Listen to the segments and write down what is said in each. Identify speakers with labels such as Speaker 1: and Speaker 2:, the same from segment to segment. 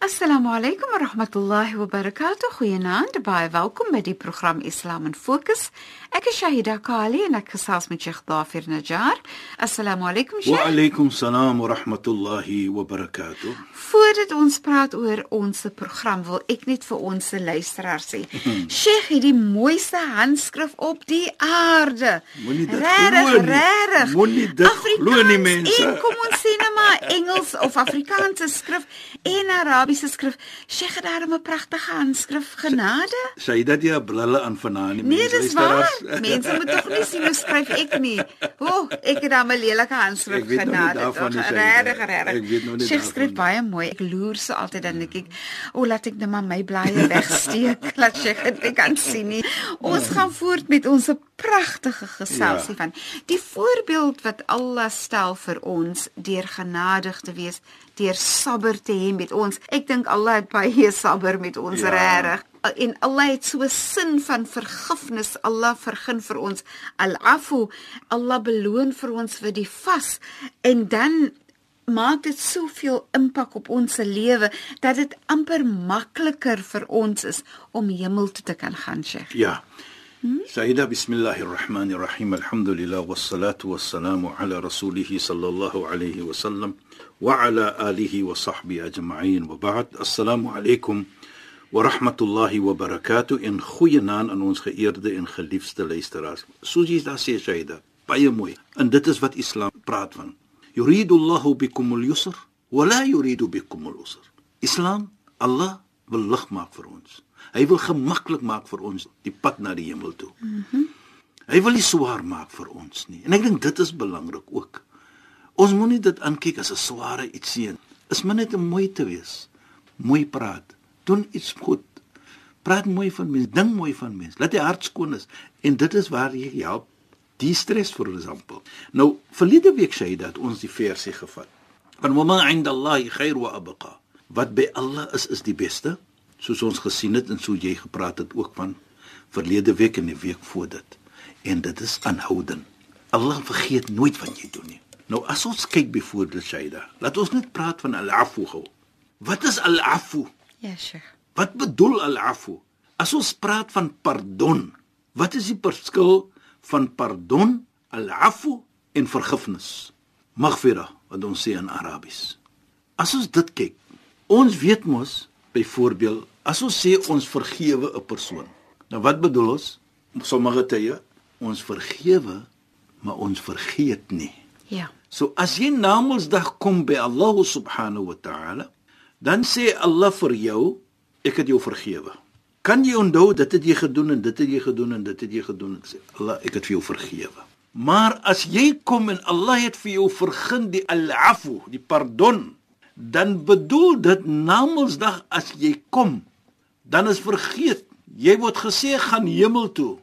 Speaker 1: Assalamu alaykum wa rahmatullahi wa barakatuh. Goeienaand, baie welkom by die program Islam in Fokus. Ek is Shahida Kali en ek gesels met Sheikh Dafir Najjar. Assalamu alaykum Sheikh.
Speaker 2: Wa alaykum salaam wa rahmatullahi wa barakatuh.
Speaker 1: Voordat ons praat oor ons program, wil ek net vir ons luisteraars sê. Sheikh het die mooiste handskrif op die aarde. Regtig, regtig.
Speaker 2: Moenie dit glo nie, mense.
Speaker 1: En kom ons sê nou maar Engels of Afrikaanse skrif en Arabiese skrif. Sheikh het daar 'n pragtige handskrif. Genade.
Speaker 2: Sê dat jy 'n brille aan vanaand nie.
Speaker 1: Nee, dis waar. Mense moet tog nie sien hoe skryf ek nie. O, oh, ek het dan 'n lelike handskrif genade. Regtig, regtig. Sheikh
Speaker 2: daarvan
Speaker 1: skryf baie mooi. Ek loer so altyd dan dink ek, o, laat ek net maar my blaaie wegsteek. laat Sheikh dit nie kan sien nie. Ons gaan voort met ons pragtige geselsie
Speaker 2: Ja.
Speaker 1: van die voorbeeld wat Allah stel vir ons deur genadig te wees, deur sabber te hê met ons. Ek dink Allah het baie sabber met ons
Speaker 2: Ja.
Speaker 1: regtig en Allah het so 'n sin van vergifnis. Allah vergun vir ons al-afu. Allah beloon vir ons vir die vas en dan maak dit soveel impak op ons se lewe dat dit amper makliker vir ons is om hemel toe te kan gaan, Sheikh.
Speaker 2: Ja. Sayyida bismillahir rahmanir rahim alhamdulillah wassalatu wassalamu ala rasulih sallallahu alayhi wa sallam wa ala alihi wa sahbihi ajma'in wa ba'd assalamu alaykum wa rahmatullahi wa barakatuh in goeie naam aan ons geëerde en geliefde luisteraars soos jy daar sê Sayyida baie mooi en dit is wat Islam praat van yuridu Allahu bikum al-yusr wa la yuridu bikum al-usr Islam Allah wil lig maak vir ons Hy wil gemaklik maak vir ons die pad na die hemel toe. Mm -hmm. Hy wil nie swaar maak vir ons nie. En ek dink dit is belangrik ook. Ons moenie dit aankyk as 'n sware ietsie nie. Is maar net om mooi te wees. Mooi praat. Doen iets goed. Praat mooi van mense, ding mooi van mense. Laat die hart skoon is en dit is waar jy help. Die stres vir example. Nou, verlede week sê hy dat ons die versie gevat. Van wama 'inda Allah khair wa abqa. Wat by Allah is is die beste soos ons gesien het en so jy gepraat het ook van verlede week en die week voor dit. En dit is aanhoudend. Allah vergeet nooit wat jy doen nie. Nou as ons kyk byvoorbeeld Shaida, laat ons net praat van al-afu gou. Wat is al-afu?
Speaker 1: Ja, Sheikh.
Speaker 2: Wat bedoel al-afu? As ons praat van pardon, wat is die verskil van pardon, al-afu en vergifnis? Maghfira, wat ons sê in Arabies. As ons dit kyk, ons weet mos byvoorbeeld as ons sê ons vergewe 'n persoon. Nou wat bedoel ons? Sommige tye ons vergewe, maar ons vergeet nie.
Speaker 1: Ja.
Speaker 2: So as jy na Mondsdag kom by Allah subhanahu wa ta'ala, dan sê Allah vir jou, ek het jou vergewe. Kan jy onthou dit het jy gedoen en dit het jy gedoen en dit het jy gedoen en sê Allah, ek het vir jou vergewe. Maar as jy kom en Allah het vir jou vergun die al-afu, die pardon, dan bedoel dit na Mondsdag as jy kom, dan is vergeet. Jy word gesê gaan hemel toe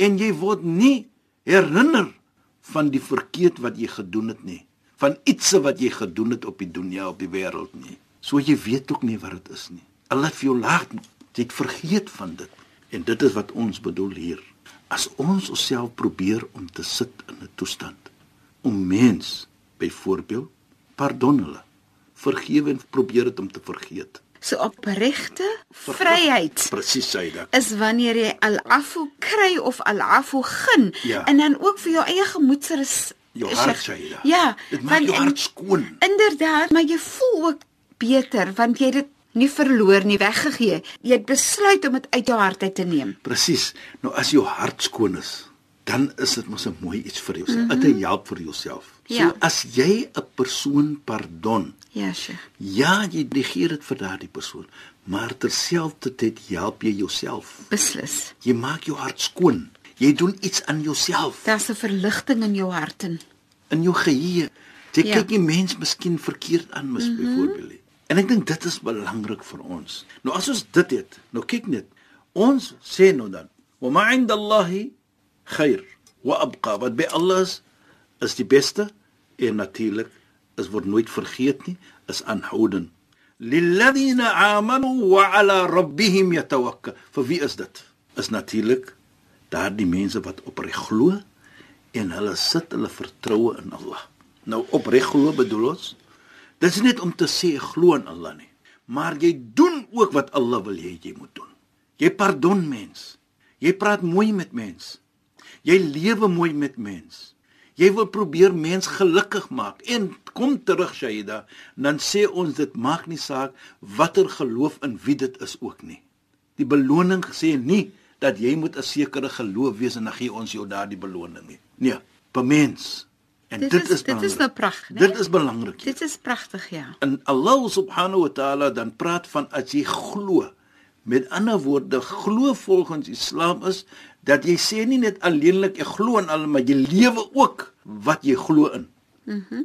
Speaker 2: en jy word nie herinner van die verkeerd wat jy gedoen het nie, van iets wat jy gedoen het op die dunia op die wêreld nie. So jy weet ook nie wat dit is nie. Allah vir jou laat jy het vergeet van dit. En dit is wat ons bedoel hier. As ons onsself probeer om te sit in 'n toestand om mens byvoorbeeld pardon hulle, vergewe en probeer dit om te vergeet.
Speaker 1: So opregte vryheid
Speaker 2: Presies dit.
Speaker 1: is wanneer jy al-afu kry of al-afu gun
Speaker 2: Ja.
Speaker 1: en dan ook vir jou eie gemoedsrus
Speaker 2: Jou hart dit.
Speaker 1: Ja,
Speaker 2: dit maak jou hart skoon.
Speaker 1: Inderdaad, maar jy voel ook beter want jy het dit nie verloor nie, weggegee. Jy het besluit om dit uit jou hart uit te neem.
Speaker 2: Presies. Nou as jou hart skoon is, dan is dit mos 'n mooi iets vir jouself. Dit mm -hmm. help vir jouself. So
Speaker 1: Ja.
Speaker 2: as jy 'n persoon pardon,
Speaker 1: Ja, Sheikh.
Speaker 2: ja, jy negeer dit vir daardie persoon, maar terselfdertyd help jy jouself.
Speaker 1: Beslis.
Speaker 2: Jy maak jou hart skoon. Jy doen iets aan jouself,
Speaker 1: Daar's 'n verligting in jou hart en
Speaker 2: in jou geheue. Jy
Speaker 1: Ja.
Speaker 2: kyk die mens miskien verkeerd aan mis mm -hmm. byvoorbeeld. En ek dink dit is belangrik vir ons. Nou as ons dit het, nou kyk net. Ons sê nou dan, "Wa ma 'inda Allahi khair wa abqa." Wat by Allah is, is die beste en natuurlik is word nooit vergeet nie, is aanhoudend. Lilladheena amanu wa ala rabbihim yatawakkal. Vir wie is dit? Is natuurlik daardie mense wat opreg glo en hulle sit hulle vertroue in Allah. Nou opreg glo bedoel ons Dit is net om te sê glo in Allah nie, maar jy doen ook wat Allah wil hê jy moet doen. Jy pardon mens. Jy praat mooi met mens. Jy lewe mooi met mens. Jy wil probeer mens gelukkig maak en kom terug Shaida, dan sê ons dit maak nie saak watter geloof in wie dit is ook nie. Die beloning sê nie dat jy moet 'n sekere geloof wees en dan gee ons jou daardie beloning nie. Nee, per mens. En
Speaker 1: Dit
Speaker 2: dit,
Speaker 1: is-
Speaker 2: is
Speaker 1: dit is nou pragtig, né?
Speaker 2: Dit is belangrik.
Speaker 1: dit is pragtig, ja.
Speaker 2: En Allah subhanahu wa ta'ala dan praat van as jy glo. Met ander woorde, glo volgens Islam is dat jy sê nie net alleenlik ek glo in Allah, maar jy lewe ook wat jy glo in. Mhm.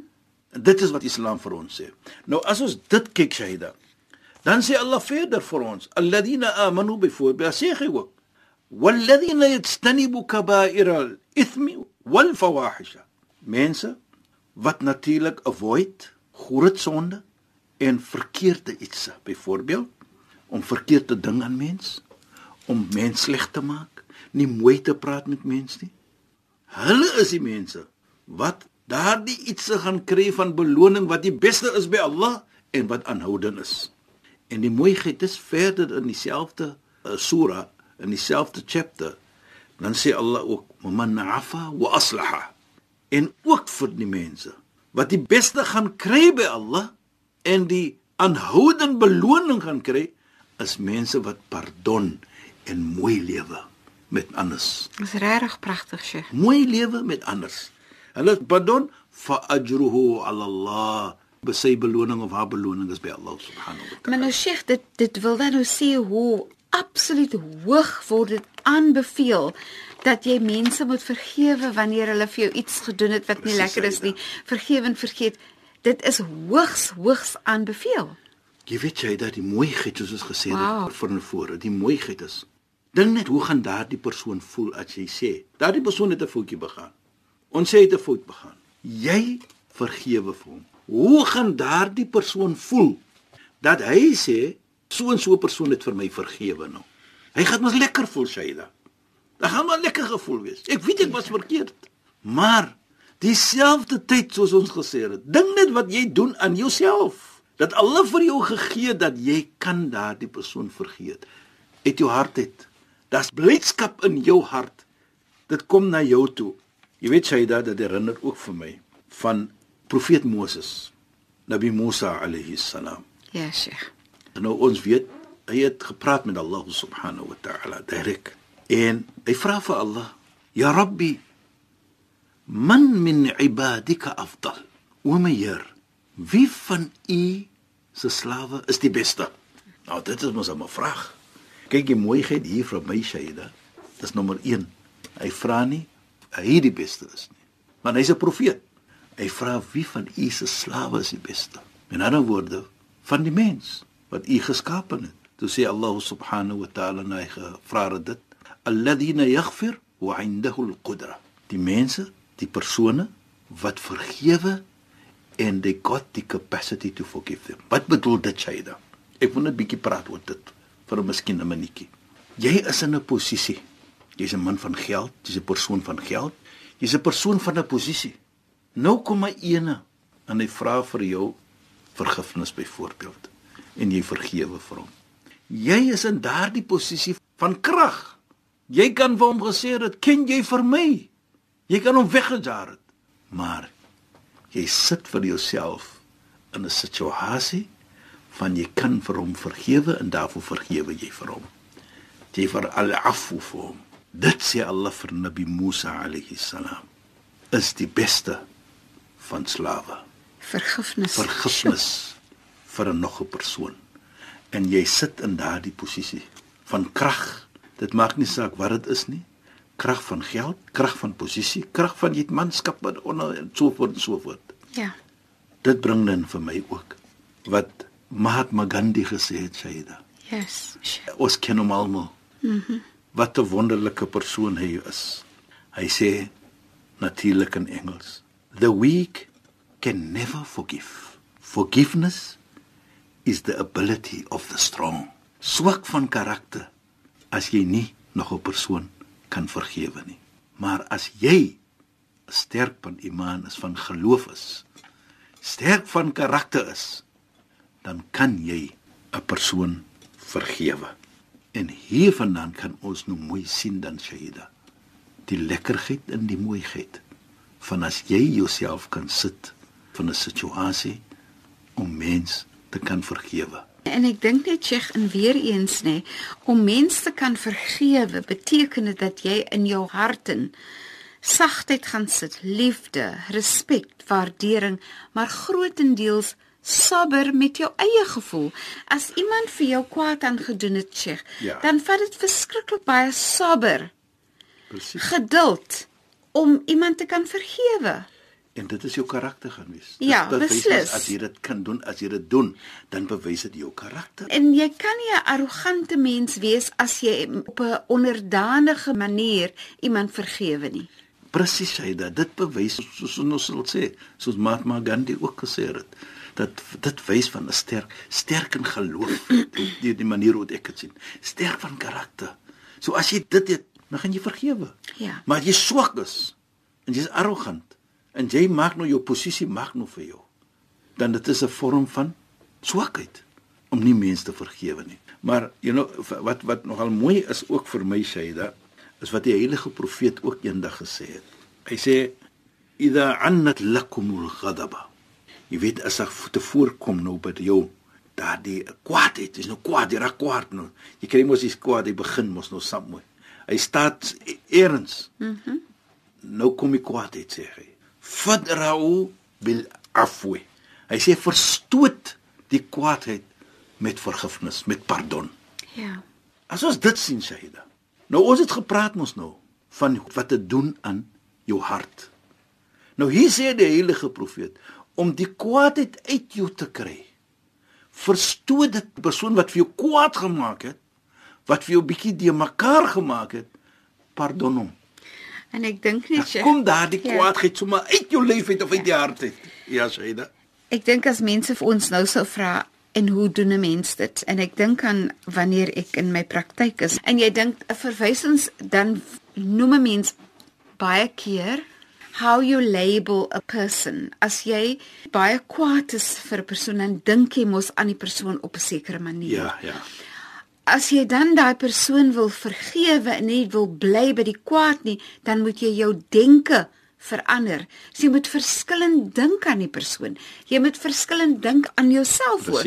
Speaker 2: En dit is wat Islam vir ons sê. Nou as ons dit kyk Shahida, dan sê Allah verder vir ons, alladhina amanu byvoorbeeld sê hy ook walladhina yajtanibu kaba'ira al-ithmi wal fawahisha. Mense wat natuurlik avoid groot sonde en verkeerde ietsie, byvoorbeeld om verkeerd te ding aan mens, om mens sleg te maak, nie mooi te praat met mens nie. Hulle is die mense wat daardie ietsie gaan kry van beloning wat die beste is by Allah en wat aanhoudend is. En die mooiheid is verder in dieselfde uh, sura, in dieselfde chapter, dan sê Allah ook, "Man afa wa aslaha." En ook vir die mense wat die beste gaan kry by Allah en die aanhoudend beloning gaan kry, is mense wat pardon en mooi lewe met anders.
Speaker 1: Dit is regtig pragtig, Sheikh.
Speaker 2: Mooi lewe met anders. Hulle pardon fa ajruhu ala Allah. Besy beloning of haar beloning is by Allah subhanahu wa
Speaker 1: Maar
Speaker 2: ta'ala.
Speaker 1: nou Sheikh, dit dit wil dan nou sê hoe absoluut hoog word dit aanbeveel dat jy mense moet vergewe wanneer hulle vir jou iets gedoen het wat nie
Speaker 2: Presies,
Speaker 1: lekker is nie. Vergewe en vergeet. Dit is hoogs hoogs aanbeveel.
Speaker 2: Jy weet jy dat die mooiheid soos ons gesê
Speaker 1: Wow.
Speaker 2: het van vore, die mooiheid is. Dink net hoe gaan daardie persoon voel as jy sê, daardie persoon het 'n foutjie begaan. Ons sê hy het 'n fout begaan. Jy vergewe vir hom. Hoe gaan daardie persoon voel dat hy sê so en so 'n persoon het vir my vergewe nou? Hy gaan mos lekker voel, Shaida. Dit gaan maar lekker gevoel wees. Ek weet ek was verkeerd. Maar dieselfde tyd soos ons gesê het, dink net wat jy doen aan jouself. Dat Allah vir jou gegee het dat jy kan daardie persoon vergeet. Uit jou hart uit. Daar's blydskap in jou hart. Dit kom na jou toe. Jy weet Shaida, dit herinner ook vir my van profeet Moses, Nabi Musa alayhi salam.
Speaker 1: Ja, Sheikh.
Speaker 2: Nou ons weet hy het gepraat met Allah subhanahu wa ta'ala direk. En hy vra vir Allah: "Ya Rabbi, man min ibadika afdal?" O my Heer, wie van u se slawe is die beste? Nou dit is mos 'n vraag. Kyk die mooiheid hier van my Shaida. Dis nommer 1. Hy vra nie hy die beste is nie. Want hy's 'n profeet. Hy vra wie van u se slawe is die beste? In ander woorde, van die mens wat u geskapen het. Toe sê Allah subhanahu wa ta'ala na hy gevra het dit, alladhina yaghfir wa 'indahu al-qudra. Die mense, die persone wat vergewe and they got the capacity to forgive them. Wat bedoel dit Shaida? Ek wil net 'n bietjie praat oor dit vir 'n miskien 'n minuutjie. Jy is in 'n posisie. Jy's 'n man van geld, jy's 'n persoon van geld. Jy's 'n persoon van 'n posisie. Nou kom 'n ene en hy vra vir jou vergifnis byvoorbeeld en jy vergewe vir hom. Jy is in daardie posisie van krag. Jy kan vir hom gesê het, "Ken jy vir my?" Jy kan hom weggejaar het. Maar jy sit vir jouself in 'n situasie van jy kan vir hom vergewe en daarvoor vergewe jy vir hom. Jy vir al afu vir hom. Dit sê Allah vir Nabi Musa alayhi salam is die beste van slawe.
Speaker 1: Vergifnis.
Speaker 2: Vergifnis vir 'n nog 'n persoon. En jy sit in daardie posisie van krag. Dit maak nie saak wat dit is nie. Krag van geld, krag van posisie, krag van jy manskap wat onder en so voort en so voort.
Speaker 1: Ja.
Speaker 2: Dit bring dan vir my ook wat Mahatma Gandhi gesê het, Shaida.
Speaker 1: Yes.
Speaker 2: Ons ken hom almal. Mhm. Mm wat 'n wonderlike persoon hy is. Hy sê natuurlik in Engels, "The weak can never forgive. Forgiveness is the ability of the strong." Swak van karakter as jy nie nog 'n persoon kan vergewe nie. Maar as jy sterk van iman is, van geloof is, sterk van karakter is, dan kan jy 'n persoon vergewe. En hiervandaan kan ons nou mooi sien dan Shaida die lekkerheid en die mooiheid van as jy jouself kan sit van 'n situasie om mens te kan vergewe.
Speaker 1: En ek dink net Sheikh en weer eens nê, om mense te kan vergewe beteken dit dat jy in jou hart en sagtheid gaan sit, liefde, respek, waardering, maar grootendeels sabber met jou eie gevoel. As iemand vir jou kwaad aangedoen het, Sheikh,
Speaker 2: Ja.
Speaker 1: dan vat dit verskriklik baie sabber,
Speaker 2: Presies.
Speaker 1: geduld om iemand te kan vergewe.
Speaker 2: En dit is jou karakter gaan wees.
Speaker 1: Ja,
Speaker 2: dit bewys
Speaker 1: beslis.
Speaker 2: As jy dit kan doen, as jy dit doen, dan bewys dit jou karakter.
Speaker 1: En jy kan nie 'n arrogante mens wees as jy op 'n onderdanige manier iemand vergewe nie.
Speaker 2: Presies Shaida, dit bewys soos ons sal sê, soos Mahatma Gandhi ook gesê het, dat dit wys van 'n sterk sterk in geloof, die, die die manier hoe ek dit sien. Sterk van karakter. So as jy dit het, dan gaan jy vergewe.
Speaker 1: Ja.
Speaker 2: Maar jy swak is en jy's arrogant en jy maak nou jou posisie mag nou vir jou, dan dit is 'n vorm van swakheid om nie mense te vergewe nie. Maar you know wat wat nogal mooi is ook vir my Shaida is wat die heilige profeet ook eendag gesê het. Hy sê idha annat lakumul ghadaba. Jy weet as ek te voorkom nou by jou daardie kwaadheid, is nou kwaad, jy raak kwaad nou. Jy kry mos iets kwaad, jy begin mos nou sap mooi. Hy staan eerens. Mhm. Mm nou kom die kwaadheid sê hy. Fadrau bil afwi. Hy sê verstoot die kwaadheid met vergifnis, met pardon.
Speaker 1: Ja.
Speaker 2: As ons dit sien Shaida. Nou ons het gepraat mos nou van wat te doen aan jou hart. Nou hier sê die heilige profeet om die kwaadheid uit jou te kry. Verstoot dit die persoon wat vir jou kwaad gemaak het, wat vir jou bietjie de mekaar gemaak het, pardon hom.
Speaker 1: En ek dink net Sheikh,
Speaker 2: Kom daardie
Speaker 1: Ja.
Speaker 2: kwaadheid sommer uit jou lewe uit of uit die hart uit. Ja, Shaida.
Speaker 1: Ek dink as mense vir ons nou sou vra en hoe doen 'n mens dit? En ek dink aan wanneer ek in my praktyk is en jy dink 'n verwysings dan noem 'n mens baie keer how you label a person. As jy baie kwaad is vir 'n persoon dan dink jy mos aan die persoon op 'n sekere manier.
Speaker 2: Ja, ja.
Speaker 1: As jy dan daai persoon wil vergewe en nie wil bly by die kwaad nie, dan moet jy jou denke verander. So jy moet verskillend dink aan die persoon. Jy moet verskillend dink aan jouself ook.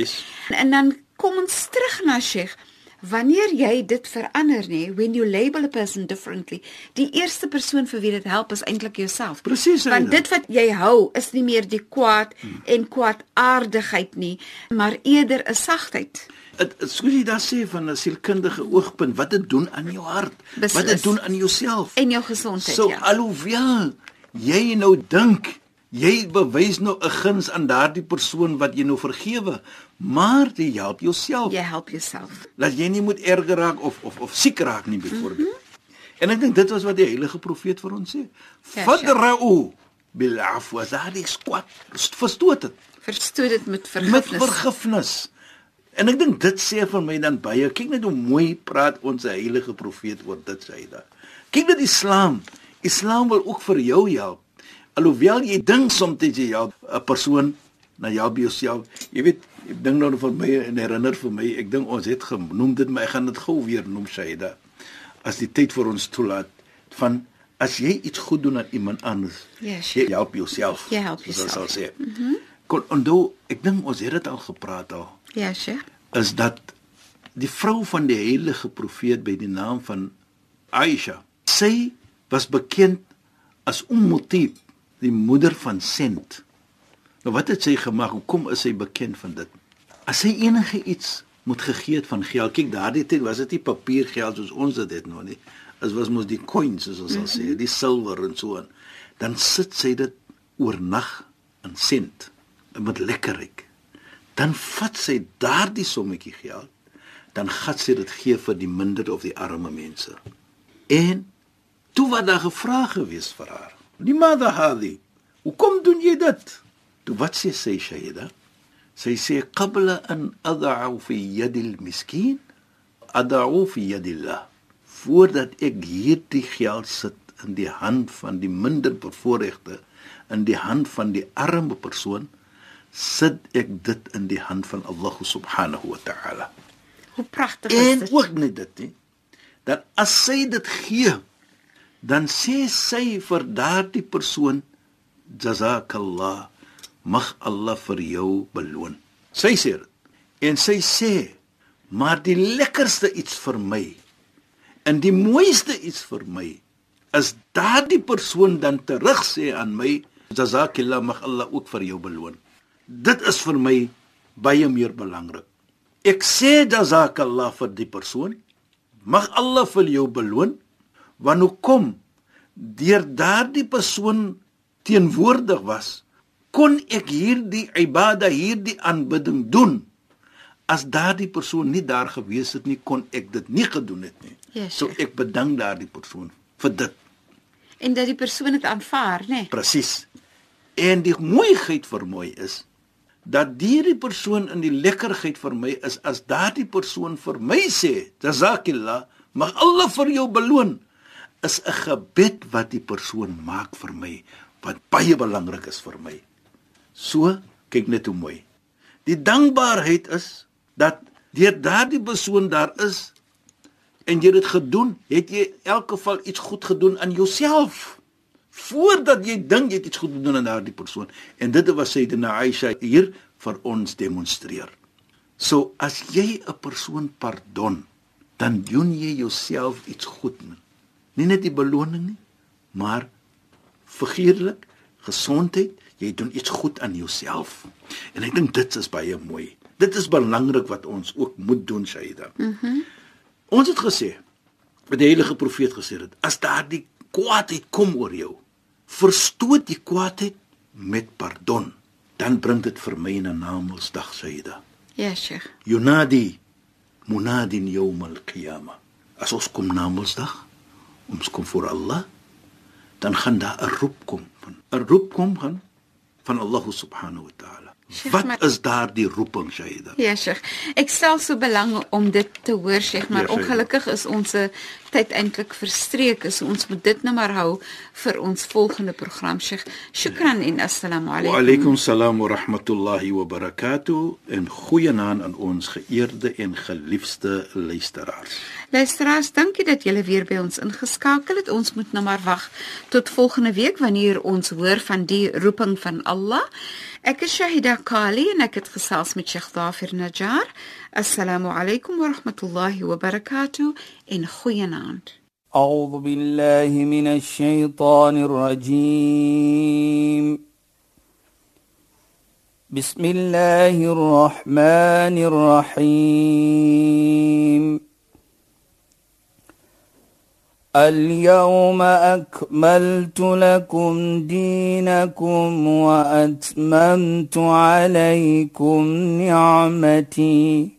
Speaker 1: En, en dan kom ons terug na Sheikh. Wanneer jy dit verander nê, when you label a person differently, die eerste persoon vir wie dit help is eintlik jouself.
Speaker 2: Presies,
Speaker 1: Want dit wat jy hou is nie meer die kwaad hmm. en kwaadaardigheid nie, maar eerder 'n sagtheid.
Speaker 2: Dit soos jy daar sê van 'n sielkundige oogpunt, wat dit doen aan jou hart, wat
Speaker 1: Beslis.
Speaker 2: dit doen aan jouself.
Speaker 1: En jou gesondheid,
Speaker 2: So
Speaker 1: ja.
Speaker 2: alhoewel jy nou dink jy bewys nou 'n guns aan daardie persoon wat jy nou vergewe, maar jy help jouself.
Speaker 1: Jy help jouself.
Speaker 2: Dat jy nie moet erger raak of of of siek raak nie byvoorbeeld. Mm -hmm. En ek dink dit was wat die heilige profeet vir ons sê.
Speaker 1: Ja,
Speaker 2: Fadra'u bil afwa zalik squat. Verstoot dit
Speaker 1: Verstoot dit met
Speaker 2: met
Speaker 1: vergifnis.
Speaker 2: vergifnis. En ek dink dit sê vir my dan baie. Kyk net hoe mooi praat ons heilige profeet oor dit sê hy daar. Kyk net Islam. Islam wil ook vir jou help. Alhoewel jy dink soms jy help 'n persoon na jou by jouself. Jy weet, ek dink nou vir my en herinner vir my, ek dink ons het genoem dit, maar ek gaan dit gou weer noem Shaida. As die tyd vir ons toelaat van as jy iets goed doen aan iemand anders,
Speaker 1: Yes.
Speaker 2: jy help jouself.
Speaker 1: Jy help jouself.
Speaker 2: sal sê. Mhm. Mm Kon onthou, ek dink ons het dit al gepraat al
Speaker 1: Ja, Sheikh.
Speaker 2: is dat die vrou van die heilige profeet by die naam van Aisha sy was bekend as Ummutib, die moeder van Sent. Nou wat het sy gemaak? Hoekom is sy bekend van dit? As sy enige iets moet gegee het van geld. Kyk, daardie tyd was dit nie papiergeld soos ons dit het nou nie. Dit was mos die coins soos ons sal sê, mhm. die silwer en so aan. Dan sit sy dit oornag in sent met lekker ryk. Dan vat sy daardie sommetjie geld, dan gaan sy dit gee vir die minder of die arme mense. En toe wat daar gevra gewees vir haar. Mother hadi. Hoekom doen jy dit? Toe wat sê sy Shaida? Sy sê qabla an ad'u fi yadi al-miskin ad'u fi yadi Allah. Voordat ek hierdie geld sit in die hand van die minder bevoorregte in die hand van die arme persoon sit ek dit in die hand van Allah subhanahu wa ta'ala.
Speaker 1: Hoe pragtig is
Speaker 2: dit? En ook net dit, nie? dat as sy dit gee, dan sê sy vir daardie persoon jazakallah, mag Allah vir jou beloon. Sy sê dit. En sy sê, maar die lekkerste iets vir my en die mooiste iets vir my is daardie persoon dan terug sê aan my Jazakillah mag Allah ook vir jou beloon. Dit is vir my baie meer belangrik. Ek sê jazakallah vir die persoon. Mag Allah vir jou beloon. Want hoekom deur daardie persoon teenwoordig was, kon ek hierdie ibada, hierdie aanbidding doen. As daardie persoon nie daar gewees het nie, kon ek dit nie gedoen het nie.
Speaker 1: Yes,
Speaker 2: so ek bedank daardie persoon vir dit.
Speaker 1: En dat die persoon dit aanvaar, nê? Nee?
Speaker 2: Presies. En die mooiheid vir my is dat hierdie persoon in die lekkerheid vir my is as daardie persoon vir my sê, "Jazakillah, mag Allah vir jou beloon." Is 'n gebed wat die persoon maak vir my wat baie belangrik is vir my. So, kyk net hoe mooi. Die dankbaarheid is dat deur daardie persoon daar is en jy dit gedoen, het jy in elk geval iets goed gedoen aan jouself voordat jy dink jy het iets goed gedoen aan daardie persoon. En dit was sy dit na Aisha hier vir ons demonstreer. So as jy 'n persoon pardon, dan doen jy jouself iets goed. Nie net die beloning nie, maar figuurlik, gesondheid, jy doen iets goed aan jouself. En ek dink dit is baie mooi. Dit is belangrik wat ons ook moet doen, Shaida. Mhm. Mm ons het gesê, wat die heilige profeet gesê het, as daardie kwaadheid kom oor jou, verstoot die kwaadheid met pardon, dan bring dit vir my 'n naamsdag Sayyida.
Speaker 1: Ja, Sheikh.
Speaker 2: Yunadi munadin yawm al-qiyamah. As ons kom naamsdag, ons kom voor Allah, dan gaan daar 'n roep kom, 'n roep kom van van Allah subhanahu wa ta'ala. Wat maar, is daar die roeping Shaida?
Speaker 1: Ja, Sheikh. Ek stel so belang om dit te hoor, Sheikh, maar ja, ongelukkig is ons tyd eintlik verstreek. So ons moet dit nou maar hou vir ons volgende program, Sheikh. Shukran en assalamu alaykum.
Speaker 2: Wa alaykum salaam wa rahmatullahi wa barakatuh. En goeienaand aan ons geëerde en geliefde luisteraars.
Speaker 1: Luisteraars, dankie dat julle weer by ons ingeskakel het. Ons moet nou maar wag tot volgende week wanneer ons hoor van die roeping van Allah. Ek is Shahida Kali en ek het gesels met Sheikh Dafir Najjar. السلام عليكم ورحمة الله وبركاته. إن خيانات
Speaker 3: أعوذ بالله من الشيطان الرجيم. بسم الله الرحمن الرحيم. اليوم أكملت لكم دينكم وأتممت عليكم نعمتي.